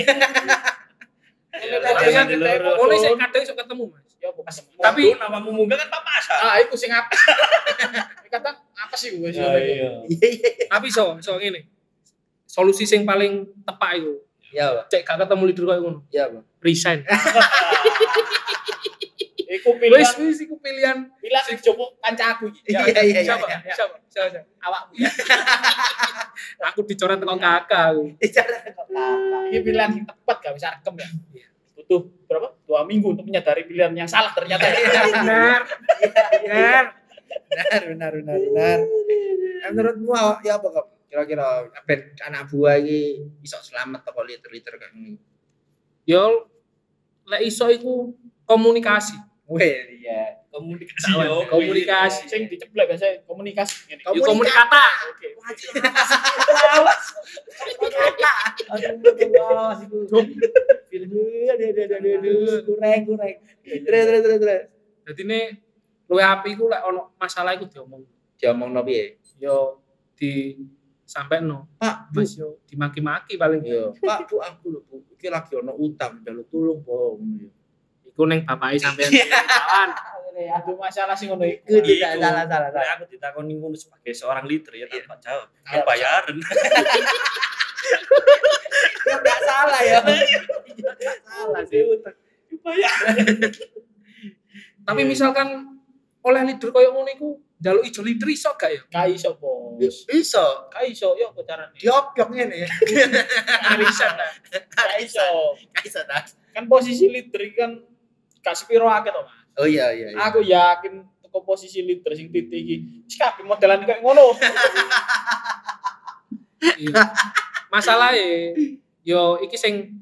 Speaker 3: Ngono sih kadang iso ketemu Mas.
Speaker 2: Ketemu
Speaker 3: Tapi-
Speaker 4: Tapi namamu munggah kan papasan.
Speaker 2: ah iku sing apa <laughs> kata apa sih gue sih
Speaker 4: Ah, iya.
Speaker 1: iya iya
Speaker 3: Tapi iso, iso ngene. Solusi sing paling tepat iku.
Speaker 1: ya.
Speaker 3: Cek gak ketemu leader koyo ngono.
Speaker 1: ya Pak.
Speaker 3: Resign. <laughs>
Speaker 2: iku
Speaker 3: Wis
Speaker 2: pilihan
Speaker 3: wis iku pilihan.
Speaker 2: pilihan sing coba kanca aku iki
Speaker 1: iya iya iya
Speaker 3: Siapa?
Speaker 1: iya.
Speaker 3: Siapa? Siapa? siapa?
Speaker 2: awakmu ya <laughs>
Speaker 3: Aku dicoret teko kakak aku.
Speaker 1: Bicara kok kakak.
Speaker 2: ini pilihan yang tepat gak bisa rekem ya butuh berapa dua minggu untuk menyadari pilihan yang salah ternyata <laughs>
Speaker 3: Benar. Benar.
Speaker 1: benar benar benar benar Eh, menurutmu ya apa kok kira-kira ben anak buah iki iso selamat teko liter-liter kayak ngene
Speaker 3: Yo lek iso iku komunikasi.
Speaker 1: Weh iya.
Speaker 4: Komunikasi
Speaker 3: Kawan,
Speaker 4: yo.
Speaker 3: komunikasi.
Speaker 2: sing diceblek biasanya komunikasi. Ngene.
Speaker 3: Yo komunikata.
Speaker 2: oke.
Speaker 1: Kurang kurang. Terus terus terus terus.
Speaker 3: Dadi ne luwe api iku lek ono masalah iku diomong.
Speaker 1: diomong no piye?
Speaker 3: Yo di sampai no
Speaker 1: Pak Bu.
Speaker 3: Mas yo dimaki-maki paling.
Speaker 1: Iya. Pak Bu aku lho Bu. Iki lagi ono utang jaluk tulung ngono ya
Speaker 3: iku ning bapake sampean kawan
Speaker 2: aduh masalah sih ngono iku.
Speaker 1: Itu tidak salah salah salah.
Speaker 4: Aku ditakoni ngono sebagai seorang leader ya tanpa jawab.
Speaker 1: Iya.
Speaker 4: Ya bayaran.
Speaker 1: enggak salah ya. Enggak salah sih.
Speaker 3: Tapi misalkan oleh leader koyo ngono iku njaluk ijo leader iso gak ya?
Speaker 2: Kai iso bos.
Speaker 1: Iso.
Speaker 2: Kai iso yo apa carane?
Speaker 1: Diopiok ngene
Speaker 3: arisan lah
Speaker 2: kai iso.
Speaker 1: Iso. Ta
Speaker 2: kan posisi leader kan gak sepiro akeh to Mas
Speaker 1: oh iya iya iya.
Speaker 2: aku yakin teko posisi leader sing titik iki wis kabeh modelan kayak ngono
Speaker 3: Iya. masalahnya yo iki sing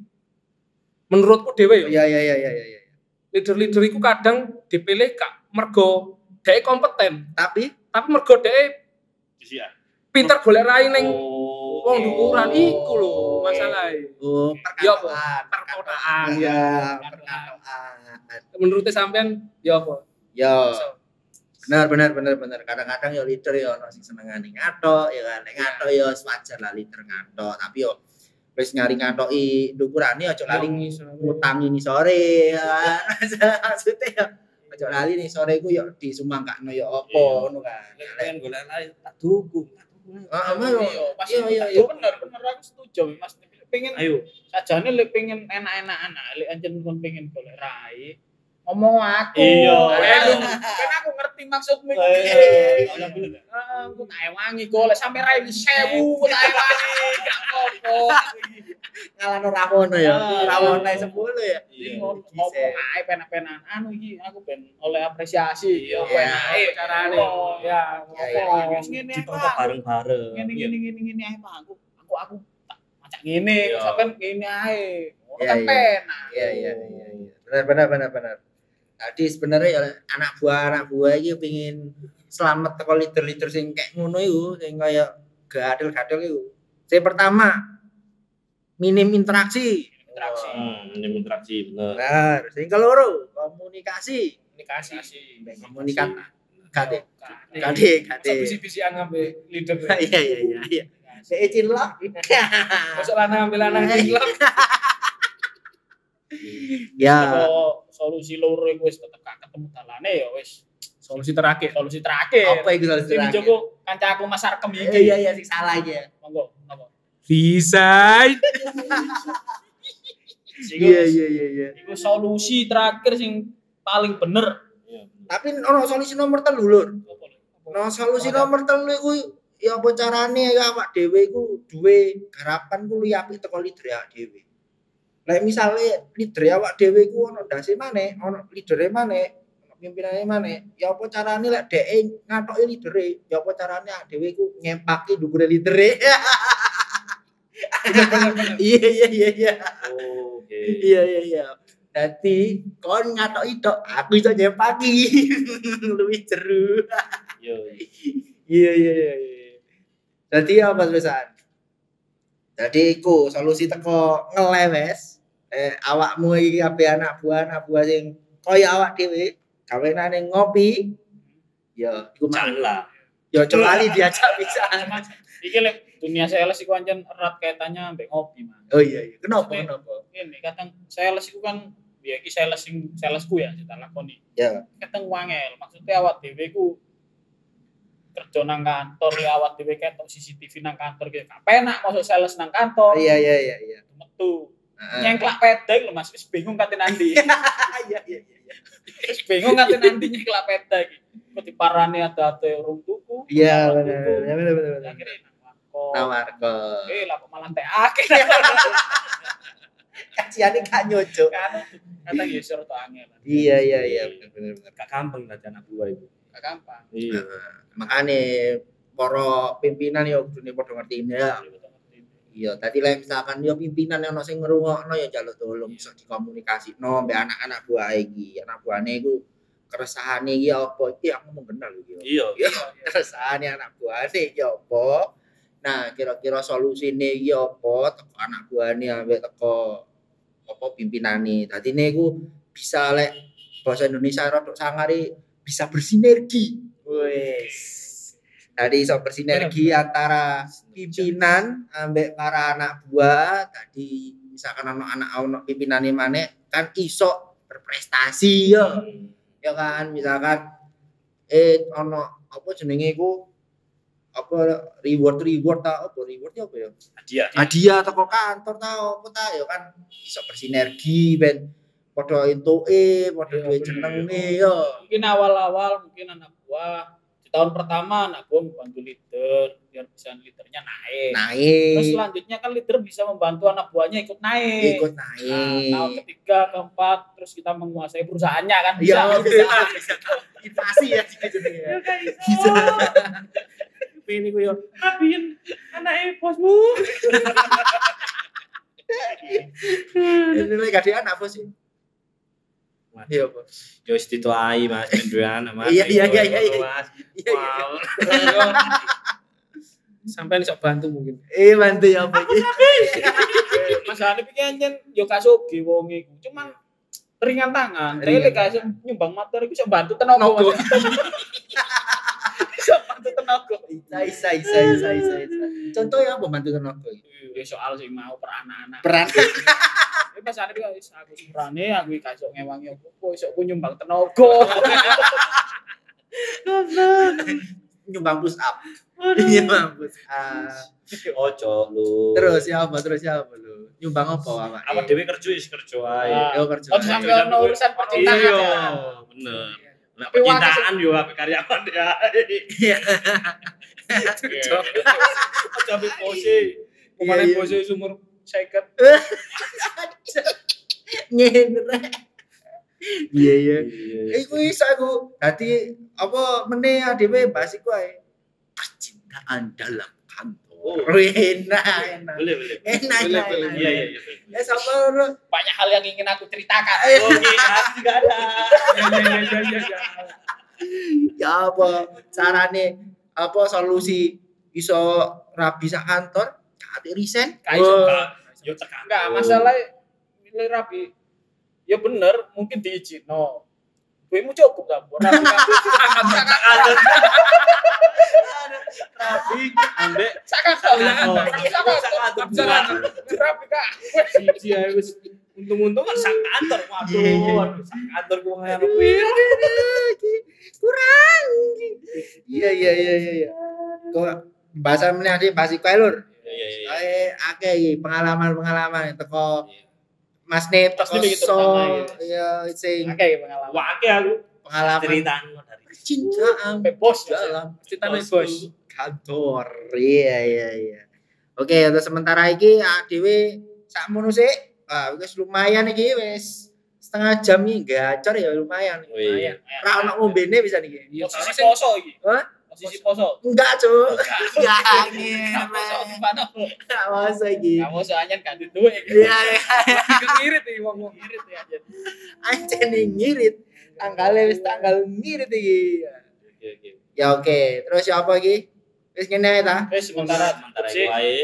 Speaker 3: menurutku dhewe yo
Speaker 1: iya iya iya iya iya
Speaker 3: leader-leader iku kadang dipilih gak mergo dhek kompeten
Speaker 1: tapi
Speaker 3: tapi mergo dhek
Speaker 4: Iya.
Speaker 3: pinter golek rai ning
Speaker 4: Oh.
Speaker 3: Wong dukuran iku lho masalahnya
Speaker 1: oh
Speaker 3: Iya, apa?
Speaker 1: perkataan
Speaker 3: perkotaan.
Speaker 1: iya
Speaker 3: ya
Speaker 1: perkataan
Speaker 3: menurutnya sampean ya apa?
Speaker 1: Yo
Speaker 3: So,
Speaker 1: benar benar benar benar. Kadang-kadang yo leader yo ono sing senengane ngatok ya kan? Nek ngatok yo wajar lah leader ngatok tapi yo wis nyari ngatoki ndukurane aja lali
Speaker 3: Yang iso.
Speaker 1: ngutang ini sore ya kan. <laughs> maksudnya yo aja lali nih sore ku yo disumbangkakno yo apa
Speaker 4: Iya.
Speaker 1: ngono kan?
Speaker 4: Pengen golek lain tak dukung. Dukung.
Speaker 1: Ah, ah, yo.
Speaker 2: iya pas
Speaker 1: Iya, iya,
Speaker 2: iya bener bener aku setuju Mas pengen
Speaker 4: Ayo.
Speaker 2: sajane lek pengen enak-enakan lek anjen pengen golek rai ngomong aku
Speaker 4: Iya.
Speaker 2: kan aku ngerti maksudmu iki
Speaker 4: Eh,
Speaker 2: piye.
Speaker 4: iya, bener.
Speaker 2: Ah, aku tak ewangi golek sampe rai 1000 tak ewangi gak apa-apa
Speaker 1: ngalano Ramono ya.
Speaker 2: Ah.
Speaker 1: Ramono 10 ya.
Speaker 4: Iya.
Speaker 2: Ngomong ae penak-penak anu iki aku ben oleh apresiasi
Speaker 4: Iya.
Speaker 2: apa enak
Speaker 3: carane.
Speaker 2: Oh, ya wis ngene ae,
Speaker 4: bareng-bareng.
Speaker 2: ngene
Speaker 4: Iya.
Speaker 2: ngene ngene ngene ae Pak aku aku aku tak macak ngene
Speaker 4: Iya.
Speaker 2: sampean ngene ae ngono
Speaker 1: Iya,
Speaker 2: kan
Speaker 1: iya.
Speaker 2: penak
Speaker 1: Iya iya iya iya. Benar benar benar benar. Tadi sebenarnya ya anak buah anak buah iki pengen selamat teko leader-leader sing kayak ngono iku sing kaya gadel-gadel iku. Sing pertama minim interaksi.
Speaker 2: interaksi
Speaker 4: Hmm, ini interaksi bener.
Speaker 1: Benar. Sing keloro komunikasi.
Speaker 2: komunikasi
Speaker 1: Komunikat gade
Speaker 2: Gade.
Speaker 1: gade gade.
Speaker 3: Masa bisi-bisian ngambil leader. <laughs>
Speaker 1: Iya iya iya iya. Sik cilok.
Speaker 3: Masuk lanang ambil lanang <laughs> cilok.
Speaker 1: Ya.
Speaker 2: Solusi loro iku wis tetep gak ketemu dalane ya wis
Speaker 3: Solusi terakhir.
Speaker 2: solusi terakhir
Speaker 1: Apa itu
Speaker 2: sing
Speaker 1: terakhir?
Speaker 2: dijogo kancaku Mas Arkem
Speaker 1: Iya
Speaker 2: iki
Speaker 1: iya iya sing salah iki ya.
Speaker 2: monggo monggo
Speaker 3: Bisa.
Speaker 1: Iya iya iya iya.
Speaker 2: iku solusi terakhir sing paling bener
Speaker 4: Iya.
Speaker 1: Tapi ono solusi nomor telu lur. No solusi nomor telu iku ya apa carane ya awak dhewe iku duwe garapan ku luwih apik teko leader awak dhewe. Lek misale leader awak dhewe iku ono ndase maneh, ono leadere maneh, ono pimpinane maneh, ya apa carane lek dhek ngatoki leadere, ya apa carane awak dhewe iku ngempaki ndukure leadere. Iya iya iya iya.
Speaker 4: Oke.
Speaker 1: Iya iya iya. Dadi kon ngatoki tok, aku iso nyempaki. <laughs> Luwih jeru.
Speaker 4: Yo.
Speaker 1: Iya iya iya. iya. Jadi apa tulisan? Jadi iku solusi teko ngelewes. Eh awakmu iki kabeh anak buah anak buah sing kaya awak dhewe gawenane ngopi. Ya, iku
Speaker 4: lah.
Speaker 1: Ya kecuali diajak bisa. <laughs>
Speaker 2: Iki lek dunia sales iku ancen erat kaitannya mbek ngopi man
Speaker 1: Oh iya iya. Kenapa
Speaker 2: Maksudnya-
Speaker 1: kenapa?
Speaker 2: ini kadang sales iku kan ya iki sales sing salesku ya kita lakoni
Speaker 1: Ya.
Speaker 2: kadang wangel maksudnya awak dhewe ku kerja nang kantor ya awak dhewe ketok CCTV nang kantor gitu gak penak masuk sales nang kantor
Speaker 1: Iya iya iya iya.
Speaker 2: metu
Speaker 1: Heeh.
Speaker 2: nyengklak pedeng lho Mas wis bingung kate nanti <laughs>
Speaker 1: Iya iya iya.
Speaker 2: wis bingung kate nanti nyengklak pedeng kok diparani ada ada urung tuku
Speaker 1: Iya benar
Speaker 2: tuku.
Speaker 1: benar benar
Speaker 2: akhirnya.
Speaker 1: Nawarko.
Speaker 2: eh lah kok malah teh akeh
Speaker 1: Kajiane gak nyocok.
Speaker 2: kan kata ya suruh tuh angel
Speaker 1: Iya iya iya benar benar.
Speaker 4: Gak gampang lah anak buah itu.
Speaker 2: gak gampang
Speaker 4: Iya.
Speaker 1: Makane para pimpinan ya kudune padha ngerti ya. Iya, tadi lah misalkan yo pimpinan yang sing ngrungokno ya jaluk tolong iso dikomunikasino mbek anak-anak buah iki. Anak buahne iku keresahane iki apa? Iki aku mau kenal iki.
Speaker 4: Iya.
Speaker 1: Iya, keresahane anak buahne iki apa? Nah, kira-kira solusine iki apa? Teko anak buahne ambek teko apa pimpinane. Dadi niku bisa lek bahasa Indonesia rodok sangari bisa bersinergi. Wes. Tadi iso bersinergi antara pimpinan ambek para anak buah tadi misalkan ono anak ono pimpinane maneh kan iso berprestasi ya ya kan misalkan eh ono apa jenenge iku? Apa reward reward ta apa reward ya apa ya?
Speaker 4: Hadiah.
Speaker 1: hadiah teko kantor ta apa ta ya kan iso bersinergi ben padha entuke padha
Speaker 3: Iya,
Speaker 1: duwe
Speaker 3: bener.
Speaker 1: jenenge ya
Speaker 2: mungkin awal-awal mungkin anak buah tahun pertama anak buah membantu leader biar bisa leadernya naik
Speaker 1: naik
Speaker 2: terus selanjutnya kan leader bisa membantu anak buahnya ikut naik
Speaker 1: ikut
Speaker 2: Nah,
Speaker 1: naik
Speaker 2: tahun ketiga keempat terus kita menguasai perusahaannya kan
Speaker 1: Iya,
Speaker 2: bisa
Speaker 1: bisa, bisa. Invasi ya jenenge.
Speaker 2: Ya,
Speaker 1: Bisa.
Speaker 2: ini gue rapiin anaknya bosmu
Speaker 1: Ini lagi ada anak apa sih? Iya, Bos.
Speaker 4: Yo wis dituai Mas anak Mas.
Speaker 1: Iya, iya, iya, iya.
Speaker 4: Mas.
Speaker 1: Iya, iya.
Speaker 4: Wow. <laughs>
Speaker 3: Sampai bisa bantu mungkin.
Speaker 1: Eh, bantu ya apa iki?
Speaker 2: Mas Hanif iki anjen yo gak soge wong iku cuman ringan tangan tapi lek iso nyumbang materi iku iso bantu tenaga <laughs>
Speaker 3: Tenaga.
Speaker 2: Mas. iso bantu tenaga
Speaker 1: Isa, isa, isa, isa, isa, isa. Contohnya apa bantu tenaga?
Speaker 2: Ya soal sing mau per anak-anak.
Speaker 1: Peran
Speaker 2: Tapi Mas Hanif kok wis aku semprane aku iki gak iso ngewangi apa iso ku nyumbang tenaga. <laughs>
Speaker 1: nyumbang push up. Nyumbang push up.
Speaker 4: Ojo lu.
Speaker 1: Terus ya apa? Terus ya apa lu? Nyumbang apa awak?
Speaker 4: apa dhewe kerja wis kerja ae.
Speaker 1: Yo kerja.
Speaker 2: Oh, sampai ono urusan percintaan
Speaker 4: Iya,
Speaker 2: ya.
Speaker 4: bener. Nah, percintaan yo apa karyawan ya.
Speaker 1: Iya.
Speaker 2: Ambek pose.
Speaker 1: Iya, iya.
Speaker 2: pose sumur second.
Speaker 1: Ngene rek. Iya iya.
Speaker 4: Iya.
Speaker 1: Iku iso aku. Dadi apa meneh dhewe bahas iku ae. Percintaan dalam kantor.
Speaker 4: Oh.
Speaker 1: Enak, enak.
Speaker 4: Boleh, boleh.
Speaker 1: Enak,
Speaker 3: Boleh,
Speaker 1: enak,
Speaker 3: boleh.
Speaker 4: Iya, iya, iya.
Speaker 1: Ya ora?
Speaker 2: Banyak hal yang ingin aku ceritakan.
Speaker 4: Oke, aku juga ada.
Speaker 3: Ya ya ya ya ya.
Speaker 1: apa carane apa solusi iso rabi sak kantor? Kate resign.
Speaker 2: Kayak iso,
Speaker 3: Oh.
Speaker 4: Yo tekan.
Speaker 2: Enggak, masalah milih rapi. Ya bener, mungkin diizin. No. Duitmu cukup tak? Buat rapi
Speaker 4: Rapi ambek
Speaker 2: Saka kau
Speaker 4: Oh,
Speaker 2: Saka
Speaker 4: saka
Speaker 2: kau Saka rapi kak. <laughs>
Speaker 4: siji ae wis untung-untung kan sak kantor. Waduh,
Speaker 1: Iya, iya.
Speaker 4: waduh, sak kantor ngono kuwi.
Speaker 1: Kurang. Iya iya iya iya. iya. Kok bahasa meneh adik bahas iku ae, Lur.
Speaker 4: Iya, iya, iya.
Speaker 1: Kae akeh iki pengalaman-pengalaman teko Mas Nip
Speaker 2: Pasti
Speaker 1: teko so
Speaker 2: pertama,
Speaker 1: ya sing
Speaker 2: Oke, pengalaman.
Speaker 4: Wah, akeh aku
Speaker 1: pengalaman
Speaker 4: ceritanya dari
Speaker 1: percintaan
Speaker 2: Sampai bos ya.
Speaker 1: dalam
Speaker 3: Ceritanya
Speaker 4: Bos.
Speaker 3: bos.
Speaker 1: kantor. Iya iya iya. Oke, untuk sementara iki dhewe sakmono sik. Ah, wis lumayan iki wis setengah jam iki gacor ya lumayan.
Speaker 4: Oh, iya.
Speaker 1: Ra ono ngombene bisa niki.
Speaker 3: Iya,
Speaker 2: Posisi poso iki.
Speaker 1: Hah?
Speaker 2: Posisi poso.
Speaker 1: Enggak, Cuk. Enggak <laughs>
Speaker 2: Gak poso di mana?
Speaker 1: Enggak masa iki.
Speaker 2: Kamu soalnya gak duit.
Speaker 1: Iya, iya.
Speaker 3: sing ngirit iki wong-wong.
Speaker 2: Irit ya. Jen.
Speaker 1: Anjen nih ngirit. Tanggalnya wis tanggal ngirit iki. Ya oke, terus ya apa iki? Wis ngene ta.
Speaker 2: Wes sementara
Speaker 4: Sementara
Speaker 2: Sik.
Speaker 4: iku wae.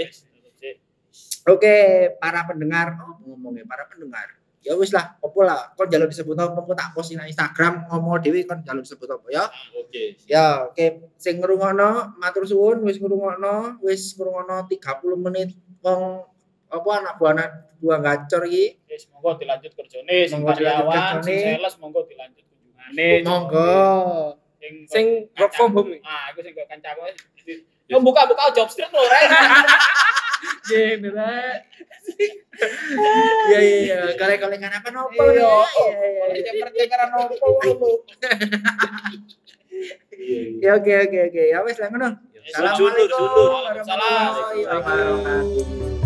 Speaker 1: Oke, para pendengar, oh, ngomongnya para pendengar. Ya wis lah, opo lah, kon jalur disebut apa, kon tak post nang Instagram, ngomong dhewe kon jalur disebut apa ya.
Speaker 4: Oke.
Speaker 1: Ya, oke, sing ngrungokno matur suwun wis ngrungokno, wis ngrungokno 30 menit wong apa anak buah anak buah gacor iki.
Speaker 2: Wes monggo dilanjut kerjane sing karyawan, sing sales monggo dilanjut kunjungane.
Speaker 1: Monggo.
Speaker 2: Sing
Speaker 3: work from home.
Speaker 2: Ah, aku sing kancaku. Yo buka-buka job street lho, Rek. <laughs>
Speaker 3: Rek.
Speaker 1: Iya iya iya, kale-kale kan apa nopo
Speaker 2: Iya,
Speaker 1: ya.
Speaker 2: oh,
Speaker 1: Iya iya.
Speaker 2: Oleh
Speaker 1: iya.
Speaker 2: percakapan opo lho.
Speaker 4: Iya, iya.
Speaker 1: Ya oke oke oke, ya wis lah ngono.
Speaker 4: Sundur, sundur.
Speaker 1: Assalamualaikum warahmatullahi
Speaker 2: Waalaikumsalam.
Speaker 1: wabarakatuh.